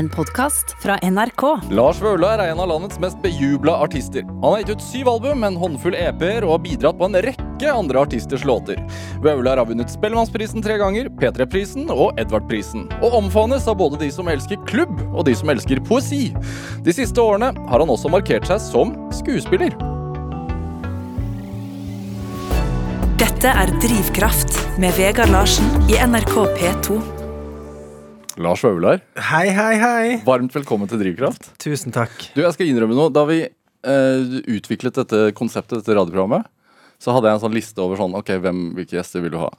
En podkast fra NRK. Lars Vaular er en av landets mest bejubla artister. Han har gitt ut syv album, en håndfull EP-er og har bidratt på en rekke andre artisters låter. Vaular har vunnet Spellemannsprisen tre ganger, P3-prisen og Edvard-prisen. Og omfavnes av både de som elsker klubb, og de som elsker poesi. De siste årene har han også markert seg som skuespiller. Dette er Drivkraft med Vegard Larsen i NRK P2. Lars Vaular, Hei, hei, hei. varmt velkommen til Drivkraft. Tusen takk. Du, jeg skal innrømme noe. Da vi eh, utviklet dette konseptet, dette radioprogrammet, så hadde jeg en sånn liste over sånn Ok, hvem, hvilke gjester vil du ha?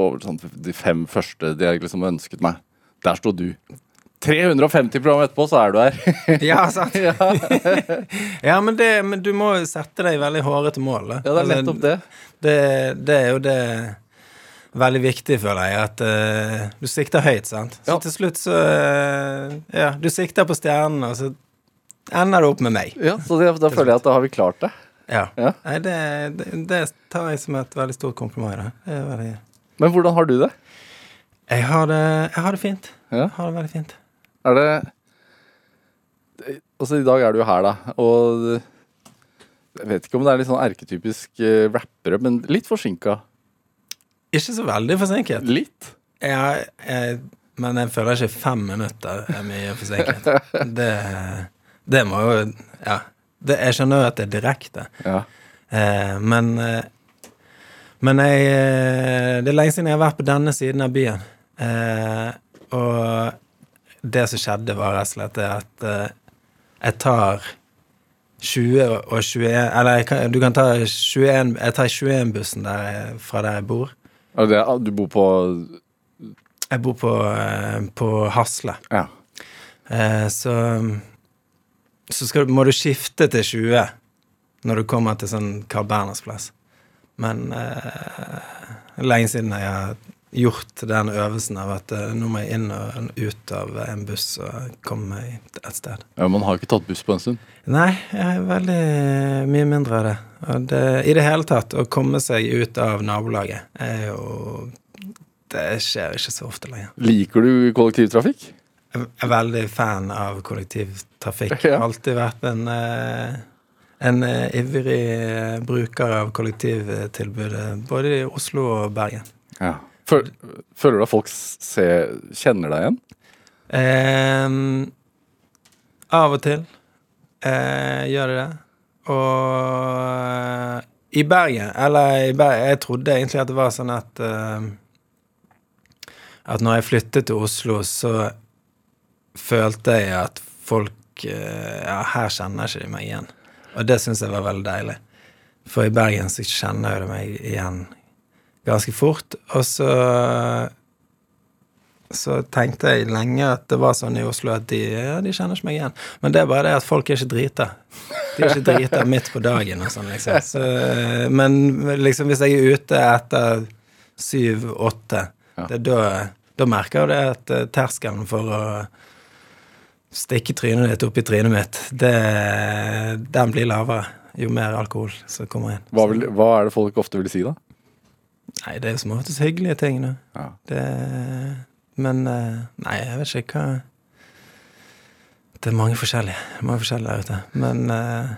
Over sånn de fem første de jeg liksom ønsket meg. Der sto du. 350 program etterpå, så er du her. Ja, sant. ja, men, det, men du må sette deg veldig hårete mål. da. Ja, det er Altså, nettopp det. det. Det er jo det veldig viktig, føler jeg, at uh, du sikter høyt, sant. Så Ja. til slutt så uh, Ja, du sikter på stjernene, og så ender det opp med meg. Ja, så det, da føler jeg at da har vi klart det. Ja. Ja. Nei, det, det, det tar jeg som et veldig stort kompliment. Det veldig Men hvordan har du det? jeg har det, jeg har det fint. Ja. Jeg har det veldig fint. Er det Altså, i dag er du jo her, da, og jeg vet ikke om det er litt sånn erketypisk eh, rappere, men litt forsinka. Ikke så veldig forsinket. Litt? Ja, jeg, men jeg føler ikke fem minutter er mye forsinket. Det, det må jo Ja. Det, jeg skjønner jo at det er direkte, Ja. eh, men eh, Men jeg eh, Det er lenge siden jeg har vært på denne siden av byen. Eh, og det som skjedde, var rett og slett det at eh, jeg tar 20 og 21 Eller kan, du kan ta 21 Jeg tar 21-bussen fra der jeg bor. Det, du bor på Jeg bor på, eh, på Hasle. Ja. Eh, så så skal, må du skifte til 20 når du kommer til sånn Carl Berners plass. Men eh, lenge siden jeg har gjort den øvelsen av at eh, nå må jeg inn og ut av en buss og komme meg et sted. ja, Man har ikke tatt buss på en stund. Nei, jeg er veldig mye mindre av det. Og det. I det hele tatt, å komme seg ut av nabolaget er jo Det skjer ikke så ofte lenger. Liker du kollektivtrafikk? Jeg er veldig fan av kollektivtrafikk. Ja. Alltid vært en, eh, en eh, ivrig bruker av kollektivtilbudet både i Oslo og Bergen. Ja. Føl, føler du at folk ser, kjenner deg igjen? Ehm, av og til eh, gjør det det. Og eh, i Bergen Eller i Bergen, jeg trodde egentlig at det var sånn at uh, At når jeg flyttet til Oslo, så følte jeg at folk uh, Ja, her kjenner ikke de meg igjen. Og det syns jeg var veldig deilig. For i Bergen så kjenner de meg igjen ganske fort. Og så så tenkte jeg lenge at det var sånn i Oslo at de, ja, de kjenner ikke meg igjen. Men det er bare det at folk er ikke drita. De er ikke drita midt på dagen og sånn, liksom. Så, men liksom hvis jeg er ute etter syv-åtte, det er da, da merker jeg det at eh, terskelen for å stikke trynet ditt opp i trynet mitt, det, den blir lavere jo mer alkohol som kommer inn. Hva, vil, hva er det folk ofte vil si, da? Nei, det er som oftest hyggelige ting, da. Ja. Det Men eh, Nei, jeg vet ikke hva Det er mange forskjellige. Mange forskjellige der ute. Men eh,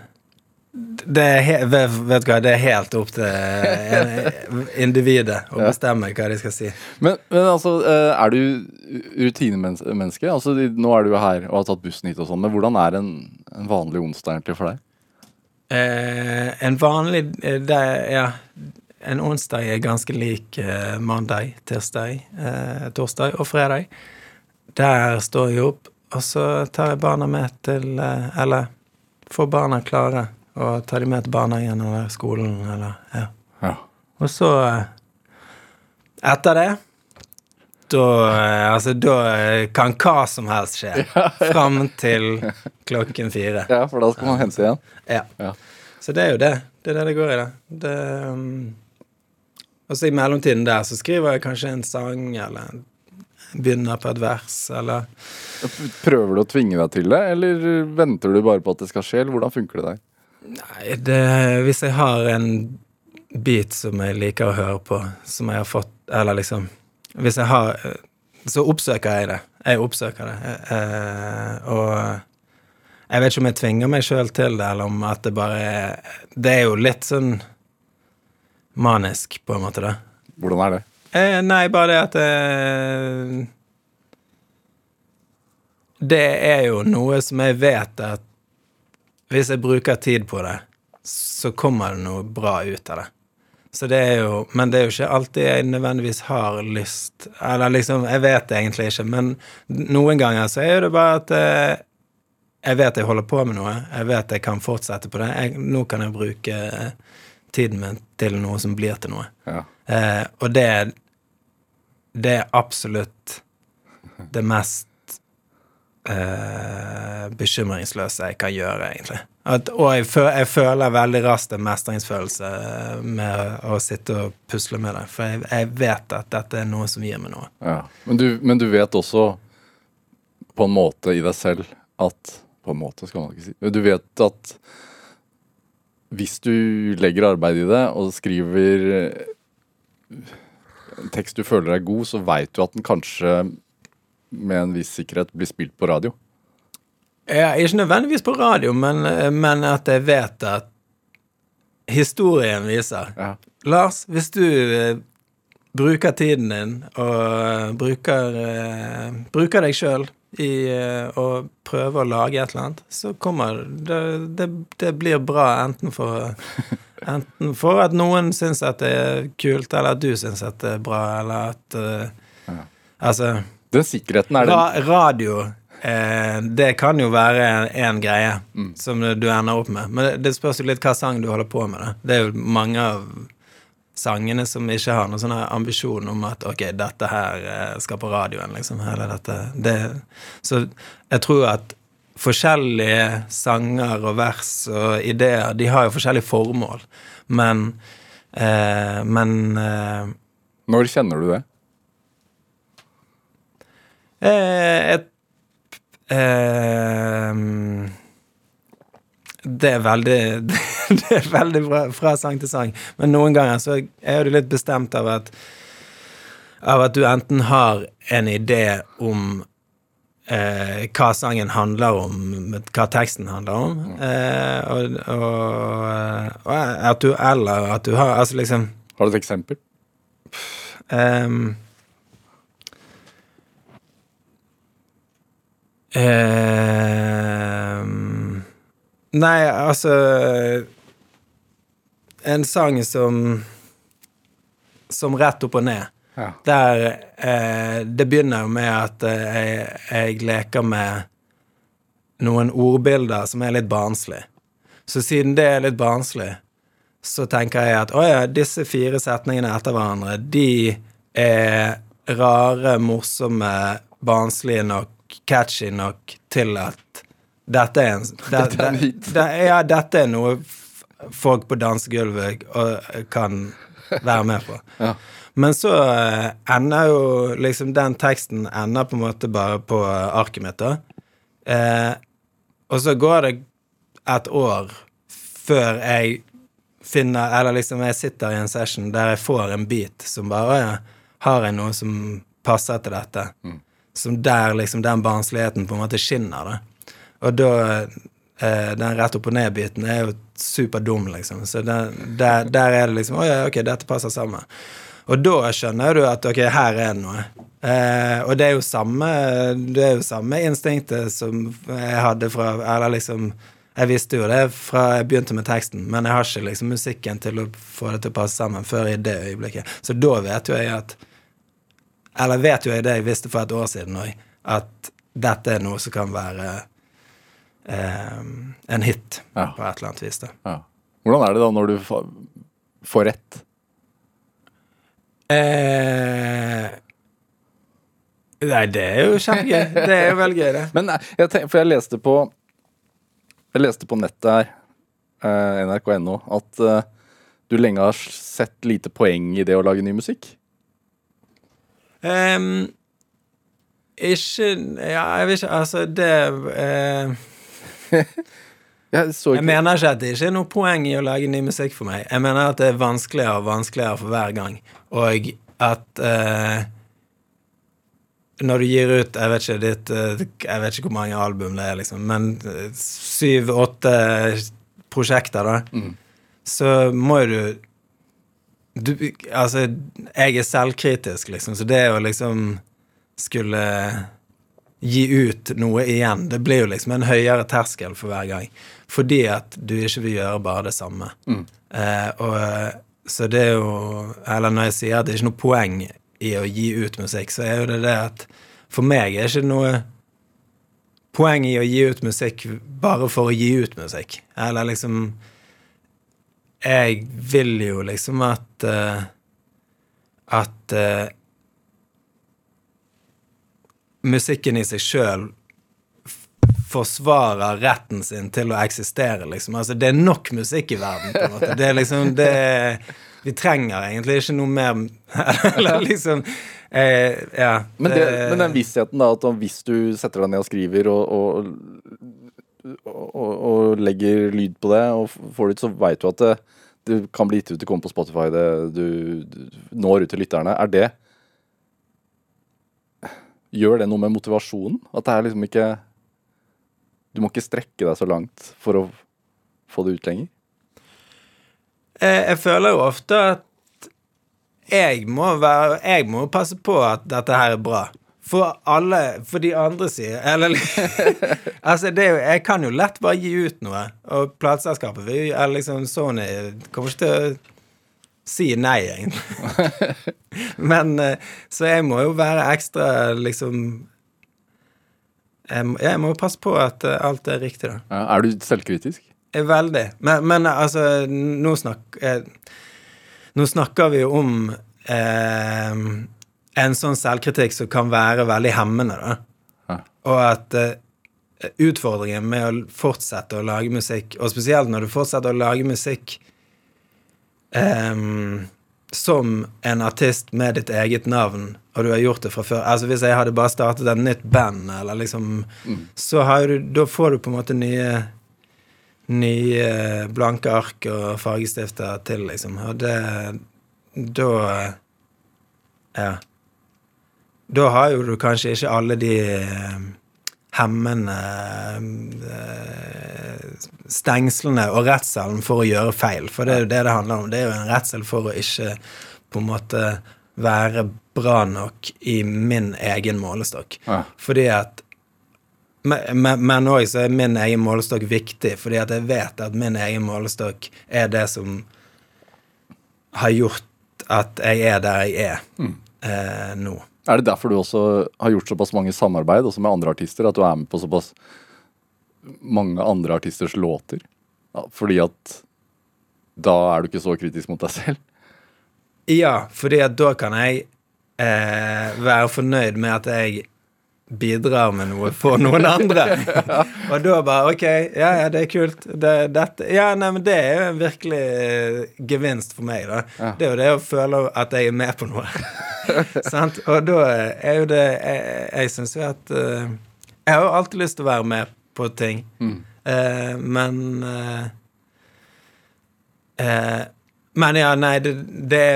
det er vet, vet du hva, det er helt opp til individet å bestemme hva de skal si. Men, men altså, eh, er du rutinemenneske? Altså, nå er du jo her og har tatt bussen hit og sånn, men hvordan er en, en vanlig onsdag egentlig for deg? Eh, en vanlig eh, det, Ja, en onsdag er ganske lik eh, mandag, tirsdag, eh, torsdag og fredag. Der står jeg opp, og så tar jeg barna med til eh, Eller får barna klare, og tar de med til barnehagen eller skolen, eller Ja. Ja. Og så eh, Etter det da, altså, da kan hva som helst skje. Fram til klokken fire. ja, for da skal man hente igjen. Ja. Ja. Så det er jo det. Det er det det går i, det. det um, og så i mellomtiden der så skriver jeg kanskje en sang, eller begynner på et vers, eller Prøver du å tvinge deg til det, eller venter du bare på at det skal skje, eller hvordan funker det der? Nei, det, hvis jeg har en bit som jeg liker å høre på, som jeg har fått Eller liksom Hvis jeg har så oppsøker jeg det. Jeg oppsøker det. Eh, og jeg vet ikke om jeg tvinger meg sjøl til det, eller om at det bare er Det er jo litt sånn manisk, på en måte, da. Hvordan er det? Eh, nei, bare det at eh, Det er jo noe som jeg vet at hvis jeg bruker tid på det, så kommer det noe bra ut av det. Så det er jo Men det er jo ikke alltid jeg nødvendigvis har lyst Eller liksom, jeg vet det egentlig ikke, men noen ganger så er det bare at eh, jeg vet jeg holder på med noe. Jeg vet jeg kan fortsette på det. Jeg, nå kan jeg bruke eh, tiden min til noe som blir til noe. Ja. Eh, og det er, Det er absolutt det mest eh, bekymringsløse jeg kan gjøre, egentlig. At, og jeg, jeg føler veldig raskt en mestringsfølelse med å sitte og pusle med det. For jeg, jeg vet at dette er noe som gir meg noe. Ja. Men, du, men du vet også på en måte i deg selv at På en måte skal man ikke si Du vet at hvis du legger arbeid i det og skriver en tekst du føler er god, så veit du at den kanskje med en viss sikkerhet blir spilt på radio. Ja, ikke nødvendigvis på radio, men, men at jeg vet at historien viser Ja. Lars, hvis du eh, bruker tiden din og bruker, eh, bruker deg sjøl i eh, å prøve å lage et eller annet, så kommer det Det, det blir bra enten for Enten for at noen syns at det er kult, eller at du syns at det er bra, eller at eh, Altså Den sikkerheten er den Ra radio eh, Det kan jo være en greie som du ender opp med. Men det, det spørs jo litt hva sang du holder på med. Da. Det er jo mange av sangene som ikke har noen sånn ambisjon om at ok, dette her eh, skal på radioen, liksom. Eller dette det, Så jeg tror at forskjellige sanger og vers og ideer, de har jo forskjellige formål. Men eh, Men eh, Når kjenner du det? Eh, et eh, Det er veldig Det er veldig fra, fra sang til sang. Men noen ganger så er du litt bestemt av at Av at du enten har en idé om eh, hva sangen handler om, hva teksten handler om, eh, og, og, og at du Eller at du har Altså liksom Har du et eksempel? Um, Ehm. Nei, altså En sang som Som rett opp og ned. Ja. Der eh, Det begynner med at eh, jeg, jeg leker med noen ordbilder som er litt barnslig. Så siden det er litt barnslig, så tenker jeg at å ja, disse fire setningene etter hverandre, de er rare, morsomme, barnslige nok, catchy nok til at dette er en det, Dette er en det- Ja, dette er noe folk på dansegulvet og, kan være med på. Ja. Men så eh, ender jo liksom den teksten ender på en måte bare på arket mitt, da. Eh, og så går det et år før jeg finner Eller liksom jeg sitter i en session der jeg får en beat som bare Har jeg noe som passer til dette? Som der liksom den barnsligheten på en måte skinner, da. Og da eh, Den rett opp og ned-biten er jo superdum, liksom. Så der, der, der er det liksom Å ja, ok, dette passer sammen. Og da skjønner du at ok, her er det noe. Eh, og det er jo samme Det er jo samme instinktet som jeg hadde fra Eller liksom Jeg visste jo det fra jeg begynte med teksten, men jeg har ikke liksom musikken til å få det til å passe sammen før i det øyeblikket. Så da vet jo jeg at Eller vet jo jeg det jeg visste for et år siden òg, at dette er noe som kan være eh, en hit Ja. på et eller annet vis. Ja. Hvordan er det da når du får rett? Eh, nei, det er jo kjempegøy. Det er jo veldig gøy, det. Men eh, jeg tenk, For jeg leste på Jeg leste på nettet her, eh, nrk.no, at eh, du lenge har sett lite poeng i det å lage ny musikk. Um, ikke Ja, jeg vil ikke Altså, det eh, Jeg så Jeg mener ikke at det ikke er noe poeng i å lage ny musikk for meg. Jeg mener at det er vanskeligere og vanskeligere for hver gang, og at uh, når du gir ut Jeg vet ikke, ditt, eh, jeg vet ikke hvor mange album det er, liksom, men eh, syv-åtte prosjekter, da, så må jo du du, altså, jeg er selvkritisk, liksom, så det å liksom skulle gi ut noe igjen, det blir jo liksom en høyere terskel for hver gang. Fordi at du ikke vil gjøre bare det samme. Eh, og så det er jo Eller når jeg sier at det er ikke noe poeng i å gi ut musikk, så er jo det det at for meg er det ikke noe poeng i å gi ut musikk bare for å gi ut musikk. Eller liksom jeg vil jo liksom at uh, At eh, musikken i seg sjøl forsvarer retten sin til å eksistere, liksom. Altså, det er nok musikk i verden, på en måte. Det er liksom det Vi trenger egentlig ikke noe mer Eller liksom eh, Ja. Men, det, men den vissheten, da, at hvis du setter deg ned og skriver og, og, og, og legger lyd på det og får det ut, så veit du at det, det kan bli gitt ut, det kommer på Spotify, det du, du når ut til lytterne. Er det Gjør det noe med motivasjonen? At det er liksom ikke Du må ikke strekke deg så langt for å få det ut lenger? Jeg føler jo ofte at jeg må være Jeg må passe på at dette her er bra. For alle For de andre sier Eller Altså, det er jo Jeg kan jo lett bare gi ut noe, og plateselskapet vil Eller liksom Sony kommer ikke til å si nei, egentlig. Men eh, Så jeg må jo være ekstra, liksom Jeg må, jeg må passe på at eh, alt er riktig, da. Ja, er du selvkritisk? Veldig. Men, men altså, nå, snak, eh, nå snakker vi jo om eh, en sånn selvkritikk som kan være veldig hemmende, da. Ja. Og at eh, utfordringen med å fortsette å lage musikk, og spesielt når du fortsetter å lage musikk ehm, som en artist med ditt eget navn, og du har gjort det fra før Altså Hvis jeg hadde bare startet et nytt band, eller liksom Så har du Da får du på en måte nye Nye blanke ark og fargestifter til, liksom. Og det Da Ja. Da har jo du kanskje ikke alle de hemmende eh, stengslene og redselen for å gjøre feil. For det er jo det det handler om. Det er jo en redsel for å ikke på en måte være bra nok i min egen målestokk. Ja. Fordi at men- òg så er min egen målestokk viktig, fordi at jeg vet at min egen målestokk er det som har gjort at jeg er der jeg er eh, nå. Er det derfor du også har gjort såpass mange samarbeid også med andre artister? At du er med på såpass mange andre artisters låter? Ja, fordi at da er du ikke så kritisk mot deg selv? Ja, fordi at da kan jeg eh, være fornøyd med at jeg bidrar med noe for noen andre. Og da bare OK, ja, ja, det er kult. Det, dette Ja, nei, men det er jo en virkelig eh, gevinst for meg, da. Det er jo det å føle at jeg er med på noe. Sant? Og da er jo det Jeg, jeg syns jo at uh, Jeg har jo alltid lyst til å være med på ting, Eh, men uh, men ja, nei, det, det,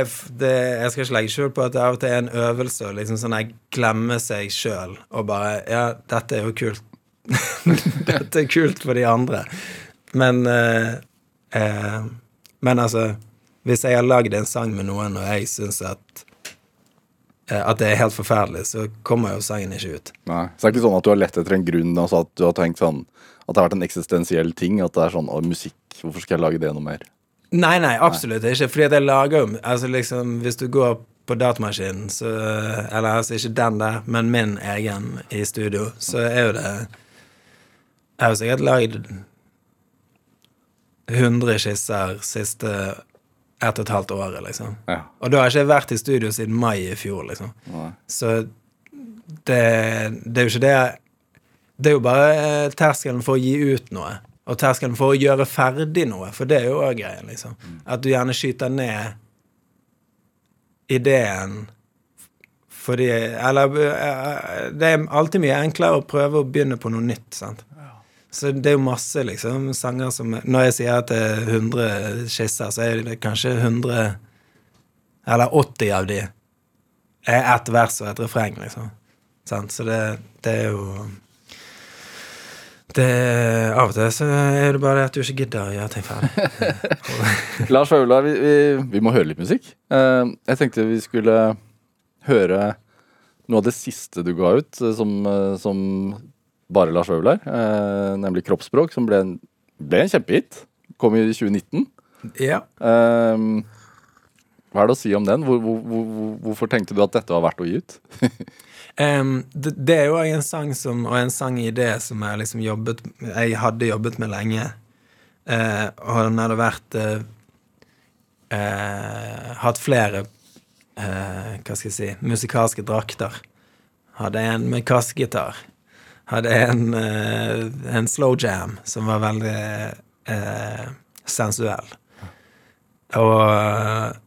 det Jeg skal ikke legge skjul på at det av og til er en øvelse å liksom sånn jeg glemmer seg sjøl og bare Ja, dette er jo kult. dette er kult for de andre. Men eh, eh, Men altså Hvis jeg har lagd en sang med noen, og jeg syns at eh, at det er helt forferdelig, så kommer jo sangen ikke ut. Nei. Så det er ikke sånn at du har lett etter en grunn, altså at du har tenkt sånn At det har vært en eksistensiell ting? At det er sånn Å, musikk, hvorfor skal jeg lage det noe mer? Nei, nei, absolutt ikke. Fordi at jeg lager jo Altså liksom, hvis du går på datamaskinen, så Eller altså ikke den der, men min egen i studio, så er jo det Jeg har jo sikkert lagd 100 skisser siste ett og et halvt året, liksom. Ja. Og da har jeg ikke vært i studio siden mai i fjor, liksom. Nei. Så det, det er jo ikke det Det er jo bare eh, terskelen for å gi ut noe. Og terskelen for å gjøre ferdig noe, for det er jo òg greia, liksom. At du gjerne skyter ned ideen fordi Eller eh, det er alltid mye enklere å prøve å begynne på noe nytt, sant. Så det er jo masse liksom sanger som Når jeg sier at det er 100 skisser, så er det kanskje 100 Eller 80 av de er ett vers og et refreng, liksom. Sant? Så det, det er jo det, Av og til så er det bare at du ikke gidder å gjøre ting ferdig. Lars Vaular, vi, vi, vi må høre litt musikk. Eh, jeg tenkte vi skulle høre noe av det siste du ga ut eh, som, eh, som bare Lars Vaular, nemlig 'Kroppsspråk', som ble en, ble en kjempehit. Kom i 2019. Ja. Hva er det å si om den? Hvor, hvor, hvor, hvorfor tenkte du at dette var verdt å gi ut? Em, det, det er jo en sang som, og en sangidé som jeg liksom jobbet Jeg hadde jobbet med lenge. Uh, og den hadde vært uh, uh, Hatt flere Hva skal jeg si musikalske drakter. Hadde en med kassegitar. Hadde en, en slow jam som var veldig sensuell. Og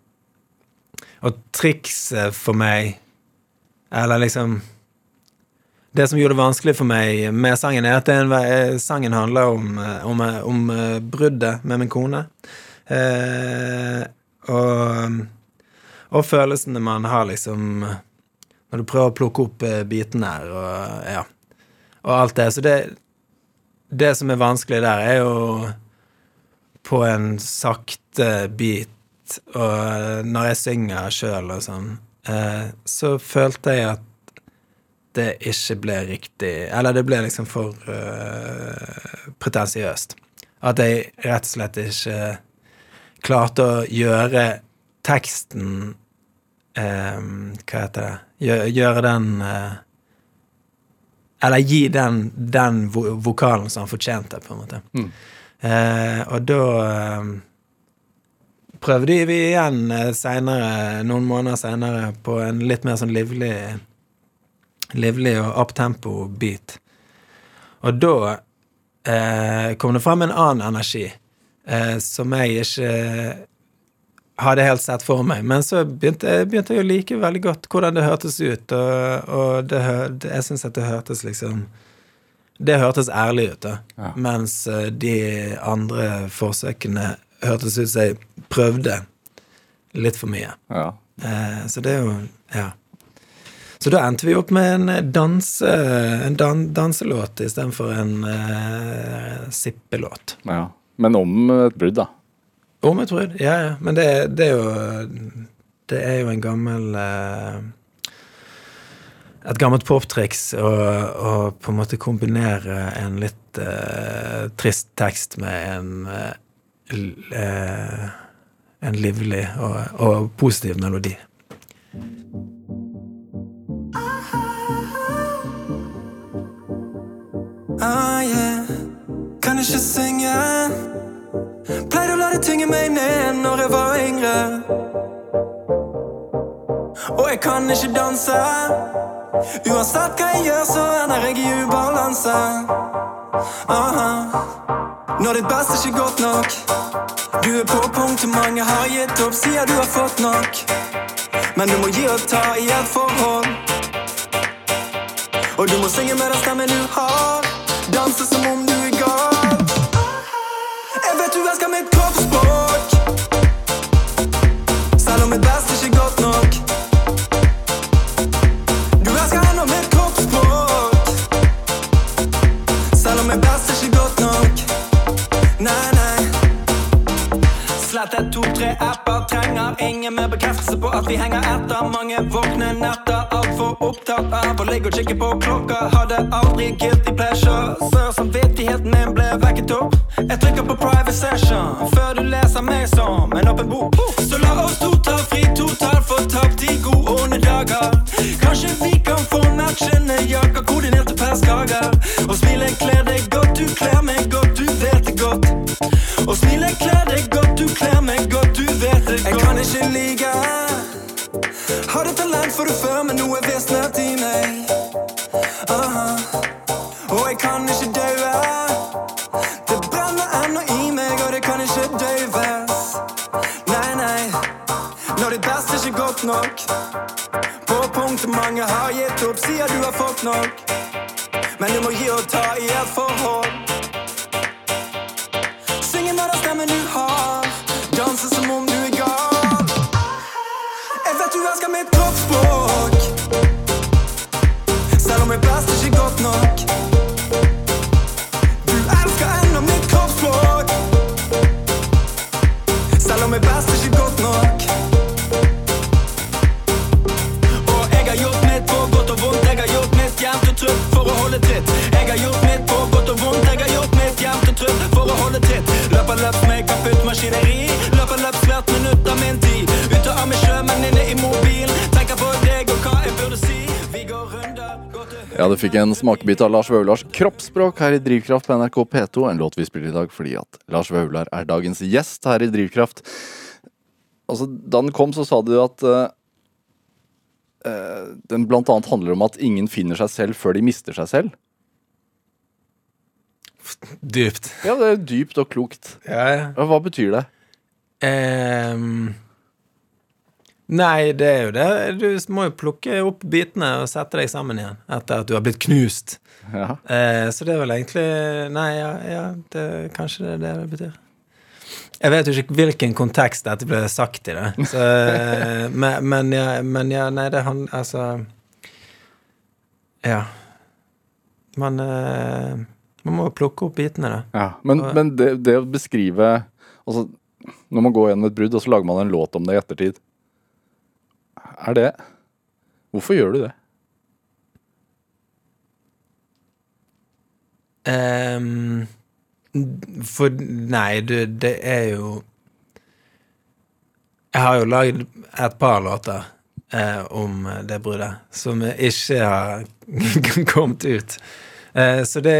Og trikset for meg eller liksom Det som gjorde det vanskelig for meg med sangen, er at den, sangen handler om, eh, om, eh, om eh, bruddet med min kone. Eh, og, og følelsene man har liksom Når du prøver å plukke opp bitene her, og ja. Og alt det. Så det, det som er vanskelig der, er jo på en sakte bit, og når jeg synger sjøl og sånn så følte jeg at det ikke ble riktig Eller det ble liksom for uh, pretensiøst. At jeg rett og slett ikke klarte å gjøre teksten eh, Hva heter det Gjøre, gjøre den eh, Eller gi den, den vo vokalen som han fortjente, på en måte. Mm. Eh, og da eh, prøvde vi igjen eh, senere, noen måneder seinere, på en litt mer sånn livlig Livlig og uptempo-beat. Og da eh, kom det fram en annen energi eh, som jeg ikke hadde helt sett for meg. Men så begynte, begynte jeg å like veldig godt hvordan det hørtes ut, og, og det, jeg syns at det hørtes liksom Det hørtes ærlig ut, da. Ja. Mens eh, de andre forsøkene hørtes ut som prøvde litt for mye. Ja. Eh, så det er jo Ja. Så da endte vi opp med en danse, en dan, danselåt istedenfor en eh, sippelåt. ja. Men om et brudd, da. Om et brudd, ja, ja. Men det, det er jo Det er jo en gammel eh, Et gammelt poptriks å, å på en måte kombinere en litt eh, trist tekst med en eh, eh, En livlig og, og positiv melodi. Ah, yeah. Kan ikke synge. Pleide å la det tynge meg ned når jeg var yngre. Og jeg kan ikke danse. Uansett hva jeg gjør, så ender jeg i ubalanse. Aha. Når ditt beste ikke godt nok. Du er på punktet mange har gitt opp, sier du har fått nok. Men du må gi og ta i et forhold. Og du må synge med den stemmen du har. Danse som om du vi henger etter. Mange våkne netter, altfor opptatt av å ligge og kikke på klokka. Hadde aldri guilty pleasure, før samvittigheten min ble vekket opp. Jeg trykker på private session, før du leser meg som en åpen bok. Så la oss to ta fri totalt for tapt i gode onde dager. Kanskje vi kan få matchende jakker, koordinerte perskager. Og smilet nok. Men du må gi og ta i et forhold. Fikk en smakebit av Lars Vaulars kroppsspråk her i Drivkraft på NRK P2. En låt vi spiller i dag fordi at Lars Vaular er dagens gjest her i Drivkraft. Altså, Da den kom, så sa du at eh, den blant annet handler om at ingen finner seg selv før de mister seg selv. Dypt. Ja, det er dypt og klokt. Ja, ja. Hva betyr det? Ehm, nei, det er jo det. Du må jo plukke opp bitene og sette deg sammen igjen etter at du har blitt knust. Ja. Eh, så det er vel egentlig Nei, ja, ja det, kanskje det er det det betyr. Jeg vet jo ikke hvilken kontekst dette ble sagt i det. Så, eh, men, men, ja, men ja, nei, det han Altså Ja. Man eh, Man må plukke opp bitene, da. Ja, Men, Og- men det, det å beskrive altså, Når man går gjennom et brudd, og så lager man en låt om det i ettertid Er det Hvorfor gjør du det? Um, for Nei, du, det er jo Jeg har jo lagd et par låter eh, om det bruddet, som ikke har kommet ut. Eh, så, det,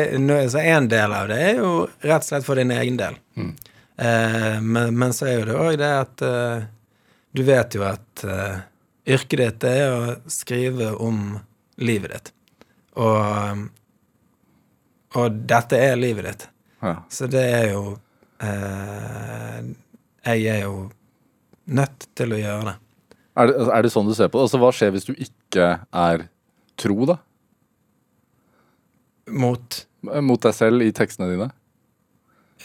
så en del av det er jo rett og slett for din egen del. Eh, men, men så er jo det òg det at eh, du vet jo at eh, yrket ditt er å skrive om livet ditt. Og og dette er livet ditt. Ja. Så det er jo eh, Jeg er jo nødt til å gjøre det. Er det, er det sånn du ser på det? Altså, hva skjer hvis du ikke er tro, da? Mot Mot deg selv i tekstene dine?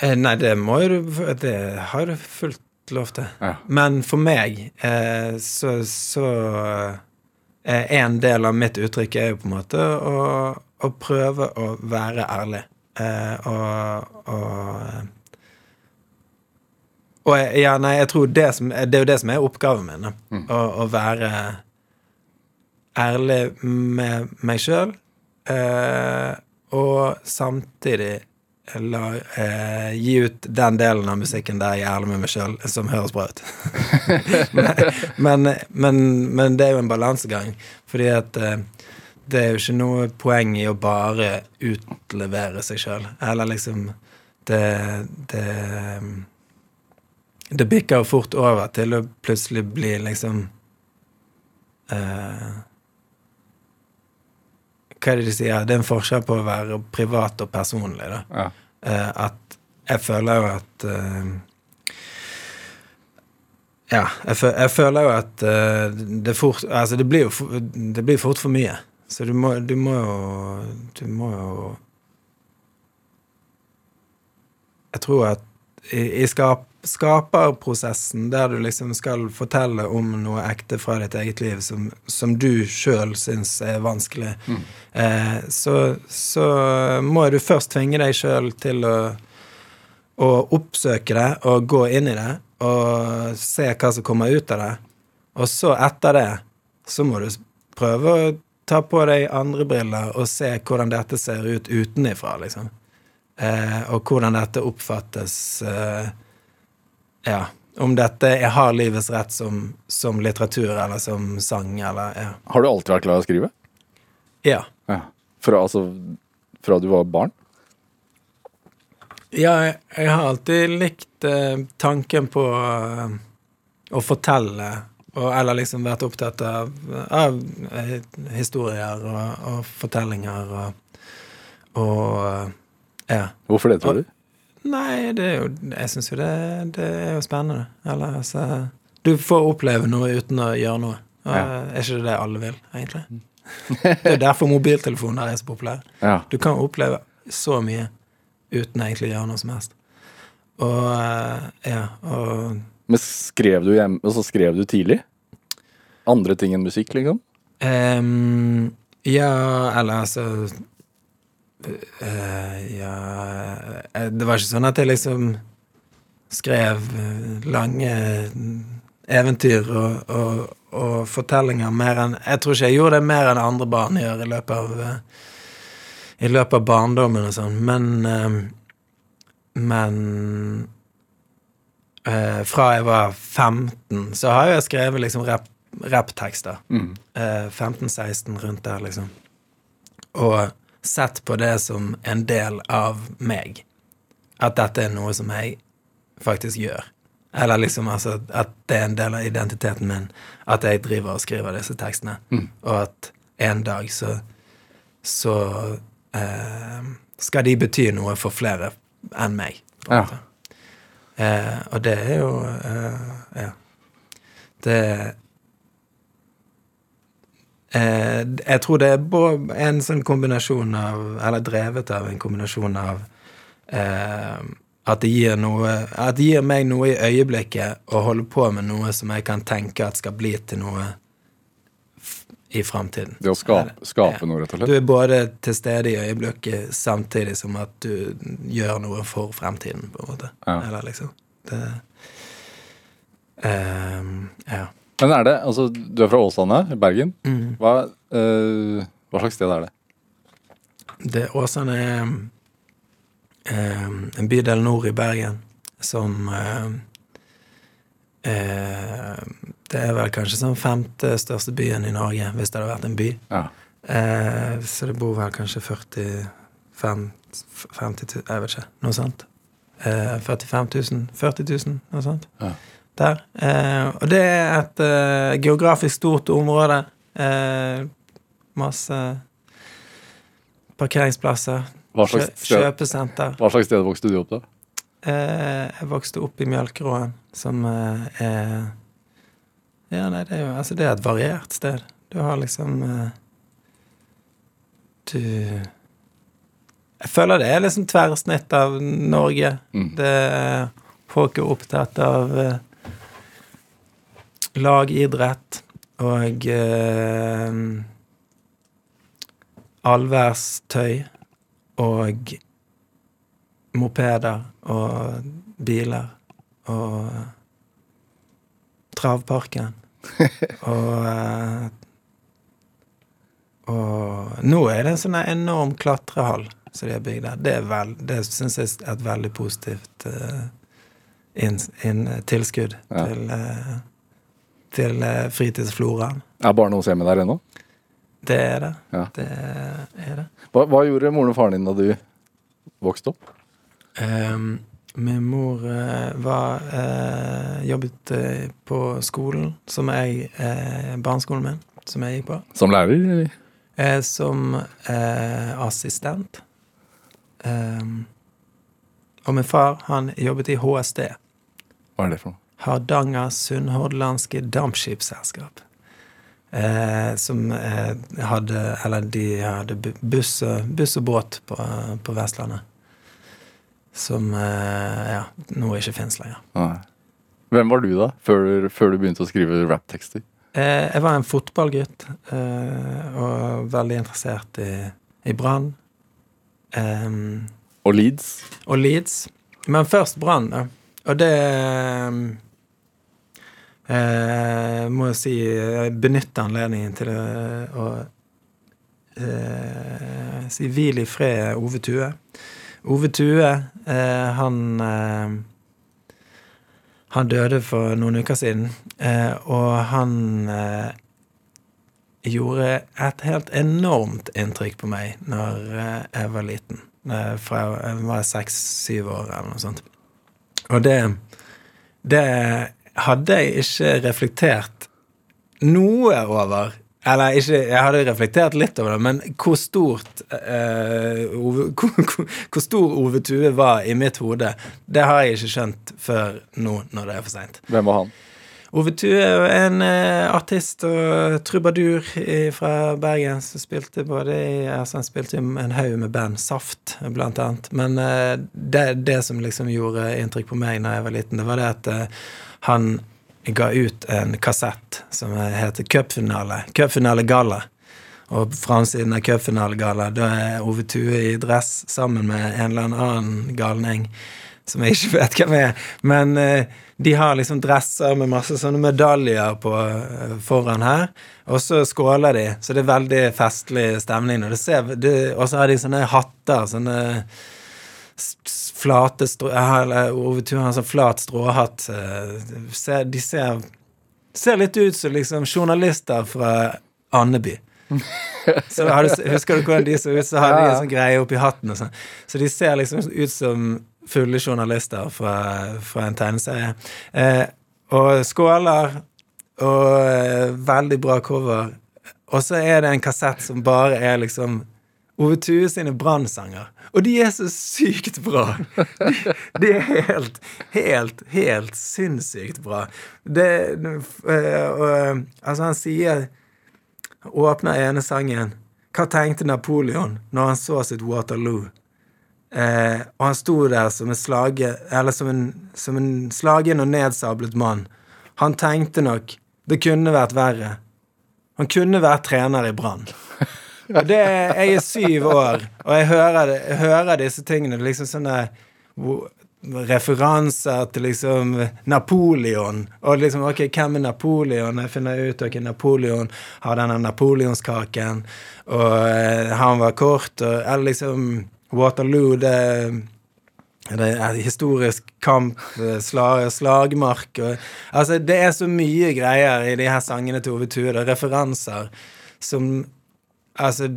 eh, Nei, det må jo Det har du fullt lov til. Ja. Men for meg eh, så, så eh, En del av mitt uttrykk er jo på en måte å, å prøve å være ærlig. Eh, og, og og ja, nei, jeg tror det som Det er jo det som er oppgaven min. Da. Å, å være ærlig med meg sjøl, eh, og samtidig la, eh, gi ut den delen av musikken der jeg er ærlig med meg sjøl, som høres bra ut. men, men, men, det er jo en balansegang, fordi at eh, det er jo ikke noe poeng i å bare utlevere seg sjøl. Eller liksom Det Det, det bikker jo fort over til å plutselig bli liksom eh, Hva er det de sier? Det er en forskjell på å være privat og personlig. Ja. Uh, at jeg føler jo at uh, Ja, jeg, jeg føler jo at uh, det fort Altså, det blir jo for, det blir fort for mye. Så du må, du må jo Du må jo Jeg tror at i, i skap, skaperprosessen, der du liksom skal fortelle om noe ekte fra ditt eget liv som, som du sjøl syns er vanskelig, eh, så, så må du først tvinge deg sjøl til å, å oppsøke det og gå inn i det og se hva som kommer ut av det. Og så, etter det, så må du prøve å ta på deg andre briller og se hvordan dette ser ut utenifra, liksom. Eh, og hvordan dette oppfattes eh, Ja, om dette Jeg har livets rett som, som litteratur eller som sang, eller ja. Har du alltid vært glad i å skrive? Ja. Ja. Fra, altså, fra du var barn? Ja, jeg, jeg har alltid likt eh, tanken på eh, å fortelle, og, eller liksom vært opptatt av, av eh, historier og, og fortellinger og, og eh, ja. Hvorfor det, tror du? Nei, det er jo Jeg syns jo det, det er jo spennende. Eller altså Du får oppleve noe uten å gjøre noe. Og, Ja. Er ikke det det alle vil, egentlig? Det er derfor mobiltelefoner er så populære. Ja. Du kan oppleve så mye uten egentlig å gjøre noe som helst. Og eh, ja, og Men skrev du, hjemme, og så skrev du tidlig? Andre ting enn musikk, liksom? Um, ja, eller altså eh, Ja eh, Det var ikke sånn at jeg liksom skrev eh, lange eventyr og, og, og fortellinger mer enn Jeg tror ikke jeg gjorde det mer enn andre barn gjør i løpet av I løpet av barndommen og sånn, men uh, Men uh, fra jeg var 15, så har jeg skrevet liksom rap rapptekster. Mm. Eh, 15-16 rundt der, liksom. og sett på det som en del av meg. At dette er noe som jeg faktisk gjør. Eller liksom altså at det er en del av identiteten min at jeg driver og skriver disse tekstene. Og at en dag så så eh, skal de bety noe for flere enn meg. På en Ja. måte. Eh, og det er jo eh, Ja. Det eh, Jeg tror det er en sånn kombinasjon av Eller drevet av en kombinasjon av eh, at det gir noe At det gir meg noe i øyeblikket å holde på med noe som jeg kan tenke at skal bli til noe i framtiden. Det å skape, skape noe, rett og slett? Du er både til stede i øyeblikket samtidig som at du gjør noe for fremtiden, på en måte. Ja. Eller liksom det, ehm, Ja. Men er det Altså, du er fra Åsane, i Bergen. Mm. Hva, eh, hva slags sted er det? Det Åsane er ehm, en bydel nord i Bergen som eh, Det er vel kanskje sånn femte største byen i Norge, hvis det hadde vært en by. Ja. Så det bor vel kanskje 40 50 000 Jeg vet ikke. Noe sånt. Eh, 45 000? 40 000? Noe sånt. Ja. Der. Eh, og det er et eh, geografisk stort område. Eh, masse parkeringsplasser. Kjø kjøpesenter. hva slags sted vokste du opp da? Eh, jeg vokste opp i Mjølkeråen, som er Ja, nei, det er jo Altså, det er et variert sted. Du har liksom Du Jeg føler det er liksom tverrsnitt av Norge. Mm. Det er Folk er opptatt av lagidrett og eh, allværstøy og mopeder og biler og travparken og eh, og nå er det en sånn enorm klatrehall som de har bygd der. Det, er det syns jeg er et veldig positivt eh, inn, inn, tilskudd Ja. til, eh, til eh, fritidsfloraen. Er barndomshjemmet der ennå? Det er det. Ja. Det er det. Hva, hva gjorde moren og faren din da du vokste opp? Um, min mor uh, var uh, jobbet uh, på skolen som jeg Barneskolen min, som jeg gikk på. Som lærer? eller? Som assistent. Um, og min far, han jobbet i HSD. Hva er det for noe? Hardanger Sunnhordlandske Dampskipsselskap. Eh, som eh, hadde Eller de hadde bu- buss, buss og båt på, på Vestlandet. Som eh, ja, nå ikke fins lenger. Nei. Hvem var du da, før, før du begynte å skrive rapptekster? Eh, jeg var en fotballgutt eh, og veldig interessert i, i Brann. Em, Og Leeds? og Leeds. Men først Brann, da. Og det eh, må jeg si benytter anledningen til å, eh, si hvil i fred, Ove Tue. Ove Tue, eh, han eh, Han døde for noen uker siden, eh, og han eh, gjorde et helt enormt inntrykk på meg når jeg var liten. Fra jeg var seks-syv år eller noe sånt. Og det, det hadde jeg ikke reflektert noe over. Eller ikke, jeg hadde reflektert litt over det, men hvor stort uh, Ove, hvor, hvor, hvor stor Ove Tue var i mitt hode, det har jeg ikke skjønt før nå når det er for seint. Hvem var han? Ove Tue er en uh, artist og trubadur i, fra Bergen som spilte både i altså Han spilte en haug med band, Saft blant annet. Men uh, det, det som liksom gjorde inntrykk på meg da jeg var liten, det var det at han ga ut en kassett som heter Cupfinale. Cupfinale Galla. Og på framsiden av Cupfinale Galla, da er Ove Tue i dress sammen med en eller annen galning som jeg ikke vet hvem er. Men eh, de har liksom dresser med masse sånne medaljer på eh, foran her. Og så skåler de, så det er veldig festlig stemning. Og så har de sånne hatter, sånne flate strå... Eller Ove Tue har en sånn flat stråhatt. eh, De ser, ser litt ut som liksom journalister fra Andeby. Så har du, husker du hvordan de så ut? Så har de en sånn greie oppi hatten og sånn. Så de ser liksom ut som fulle journalister fra, fra en tegneserie. Eh, og skåler, og eh, veldig bra cover. Og så er det en kassett som bare er liksom Ove Tue sine brannsanger. Og de er så sykt bra! De, er helt, helt, helt sinnssykt bra. Det, øh, øh, altså, han sier Åpner ene sangen Hva tenkte Napoleon når han så sitt Waterloo? Eh, og han sto der som en slage Eller som en, som en slagen og nedsablet mann. Han tenkte nok det kunne vært verre. Han kunne vært trener i Brann. Og det, jeg er syv år, og jeg hører, jeg hører disse tingene. liksom sånne referanser til liksom Napoleon. Og liksom, ok, hvem er Napoleon? Jeg finner ut ok, Napoleon har denne napoleonskaken, og eh, han var kort, og eller liksom Waterloo, det det er historisk kamp, eh, slag, slagmark og, Altså, det er så mye greier i de her sangene til Ove Tue. Det er referanser som Altså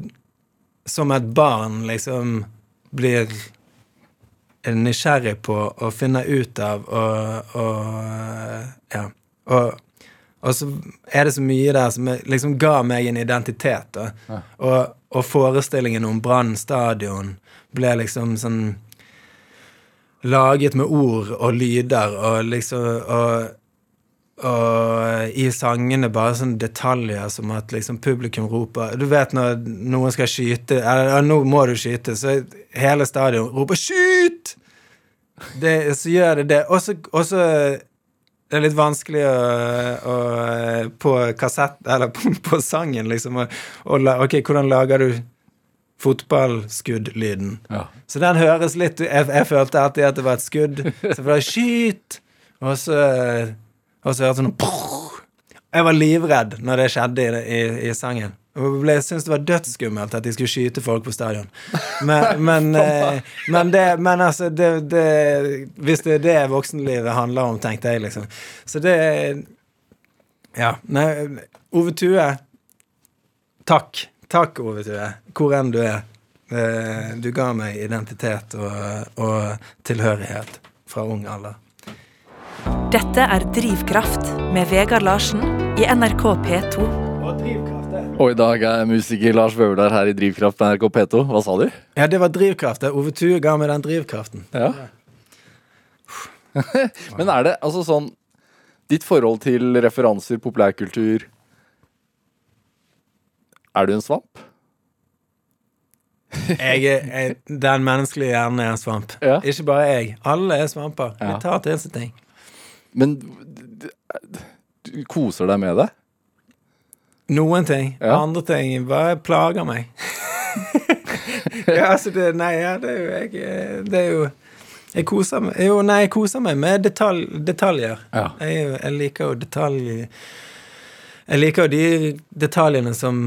Som et barn liksom blir nysgjerrig på å finne ut av og, og Ja. Og, og så er det så mye der som liksom ga meg en identitet. Da. Og, og forestillingen om Brann stadion ble liksom sånn laget med ord og lyder og liksom og, og i sangene bare sånne detaljer som at liksom publikum roper Du vet når noen skal skyte Eller «Ja, 'nå må du skyte', så hele stadion roper 'skyt'! Det, så gjør det det. Og så det er litt vanskelig å, å på kassett Eller på, på sangen, liksom. Og, og, ok, hvordan lager du fotballskuddlyden? Ja. Så den høres litt Jeg, jeg følte alltid at det var et skudd. Så var det skyt! Og så Og så hørte jeg sånn. Jeg var livredd når det skjedde i, i, i sangen. Jeg syntes det var dødsskummelt at de skulle skyte folk på stadion. Men, men, eh, men, det, men altså det, det, Hvis det er det voksenlivet handler om, tenkte jeg, liksom. Så det Ja. Nei, Ove Tue. Takk. Takk, Ove Tue. Hvor enn du er. Eh, Du ga meg identitet og, og tilhørighet fra ung alder. Dette er Drivkraft med Vegard Larsen i NRK P2. Og drivkraft, det. Og i dag er musiker Lars Vaular her i Drivkraft på NRK P2. Hva sa du? Ja, det var drivkraft. Ove Tue ga meg den drivkraften. Ja. Men er det altså sånn Ditt forhold til referanser, populærkultur Er du en svamp? Jeg er, jeg, den menneskelige hjernen er en svamp. Ja. Ikke bare jeg. Alle er svamper. Ja. Vi tar til seg ting. Men du koser deg med det? Noen ting. Ja. Andre ting bare plager meg. ja, altså det Nei, ja, det er jo jeg Det er jo Jeg koser meg Jo, nei, jeg koser meg med detalj, detaljer. Ja. Jeg, jeg liker jo detalj Jeg liker jo de detaljene som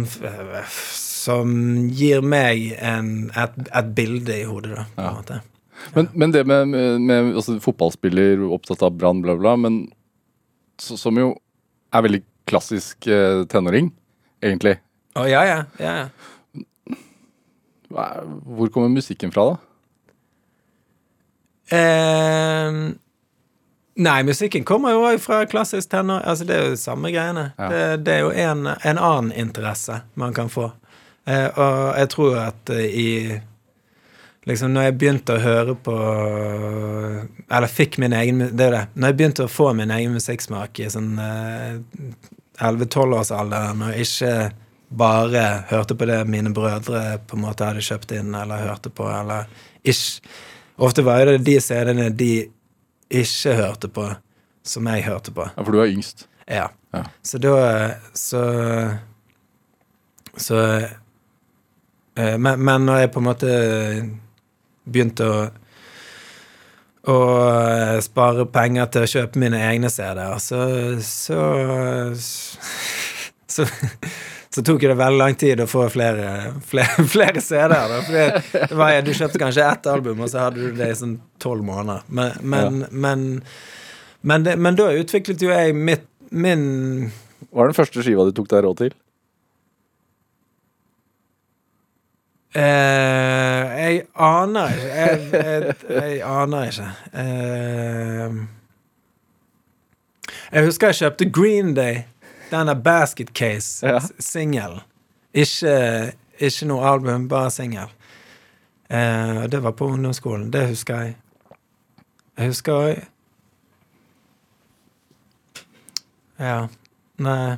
Som gir meg en, et, et bilde i hodet, da. På Ja. en måte. Men, men det med, med, altså, fotballspiller opptatt av brann, bla, bla, men så, som jo er veldig klassisk eh, tenåring, egentlig. Å, ja, ja. ja, ja. Hvor kommer musikken fra, da? Eh, nei, musikken kommer jo òg fra klassisk tenår. Altså, det er jo samme greiene. Ja. Det, det er jo en, en annen interesse man kan få. Eh, og jeg tror at eh, i Liksom når jeg begynte å høre på Eller fikk min egen Det er det. Når jeg begynte å få min egen musikksmak i sånn eh, 11-12-årsalderen, og ikke bare hørte på det mine brødre på en måte hadde kjøpt inn eller hørte på, eller ikke Ofte var det de CD-ene de ikke hørte på, som jeg hørte på. Ja, for du er yngst. Ja. Ja. Så da Så Så eh, men, men når jeg på en måte begynte å å eh, spare penger til å kjøpe mine egne CD-er, så så, så så tok det veldig lang tid å få flere, flere, flere CD-er. For det var, Du kjøpte kanskje ett album, og så hadde du det i sånn tolv måneder. Men, men, men, men, det, men da utviklet jo jeg mitt, min Hva er den første skiva du tok deg råd til? Eh, jeg aner ikke. Jeg, jeg, jeg aner ikke. Uh, jeg husker jeg kjøpte Green Day, denne Basket Case-singelen. Ikke, ikke noe album, bare singel. Uh, det var på ungdomsskolen. Det husker jeg. Jeg husker jeg. Ja. Nei,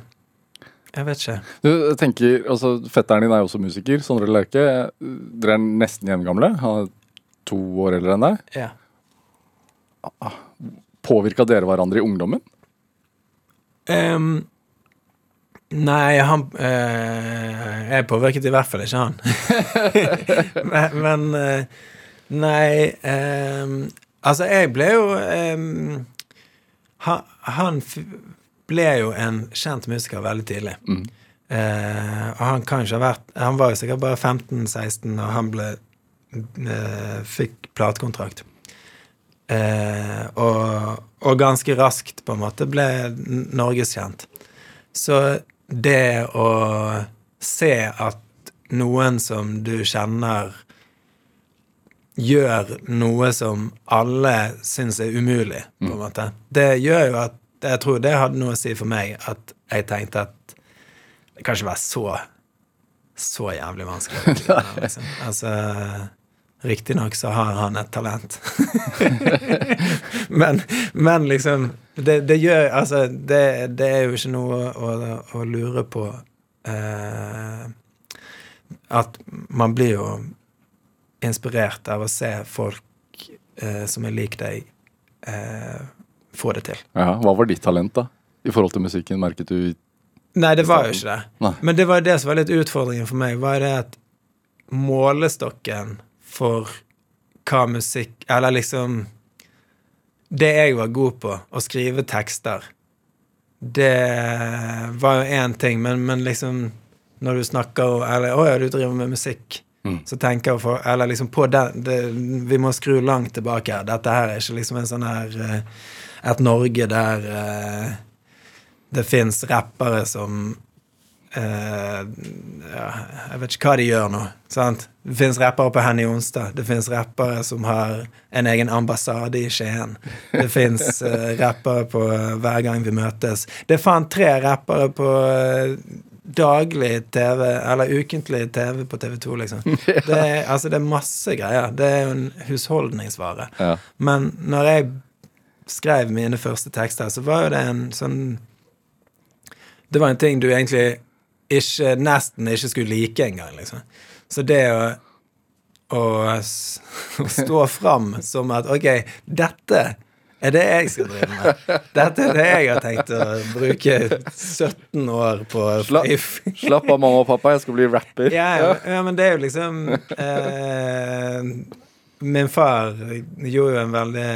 jeg vet ikke. Du jeg tenker, altså Fetteren din er jo også musiker. Sondre Lerche. Dere er nesten jevngamle. Han er to år eldre enn deg. Ja. Påvirka dere hverandre i ungdommen? Um, nei, han eh, Jeg påvirket i hvert fall ikke han. men men eh, Nei ehm, Altså, jeg ble jo han, han ble jo en kjent musiker veldig tidlig. Eh, og han kan ikke ha vært Han var jo sikkert bare 15-16 og han ble eh, fikk platekontrakt. Eh, og, og ganske raskt, på en måte, ble norgeskjent. Så det å se at noen som du kjenner, gjør noe som alle syns er umulig, på en måte, det gjør jo at Jeg tror det hadde noe å si for meg, at jeg tenkte at det kan ikke være så så jævlig vanskelig. Liksom. Altså Riktignok så har han et talent. men, men liksom det, det gjør Altså, det, det er jo ikke noe å, å lure på eh, At man blir jo inspirert av å se folk eh, som er lik deg, eh, få det til. Ja, Hva var ditt talent, da? I forhold til musikken, merket du Nei, det var jo ikke det. Nei. Men det var det som var litt utfordringen for meg, var det at målestokken for hva musikk Eller liksom Det jeg var god på, å skrive tekster, det var jo én ting, men, men liksom Når du snakker Eller 'Å ja, du driver med musikk', så tenker jeg for Eller liksom på den det, Vi må skru langt tilbake her. Dette her er ikke liksom en sånn her eh, Et Norge der eh, det fins rappere som eh, ja, Jeg vet ikke hva de gjør nå. Sant? Det fins rappere på Henny Onsdag. Det fins rappere som har en egen ambassade i Skien. Det fins eh, rappere på eh, Hver gang vi møtes. Det er faen tre rappere på eh, daglig TV, eller ukentlig TV på TV2, liksom. Det er, altså, det er masse greier. Det er jo en husholdningsvare. Ja. Men når jeg skrev mine første tekster, så var jo det en sånn Det var en ting du egentlig ikke, nesten ikke skulle like engang, liksom. Så det å, å, å stå fram som at OK, dette er det jeg skal drive med. Dette er det jeg har tenkt å bruke 17 år på. Sla- Slapp av, mamma og pappa, jeg skal bli rapper. ja, ja, ja, men det er jo liksom eh, Min far gjorde jo en veldig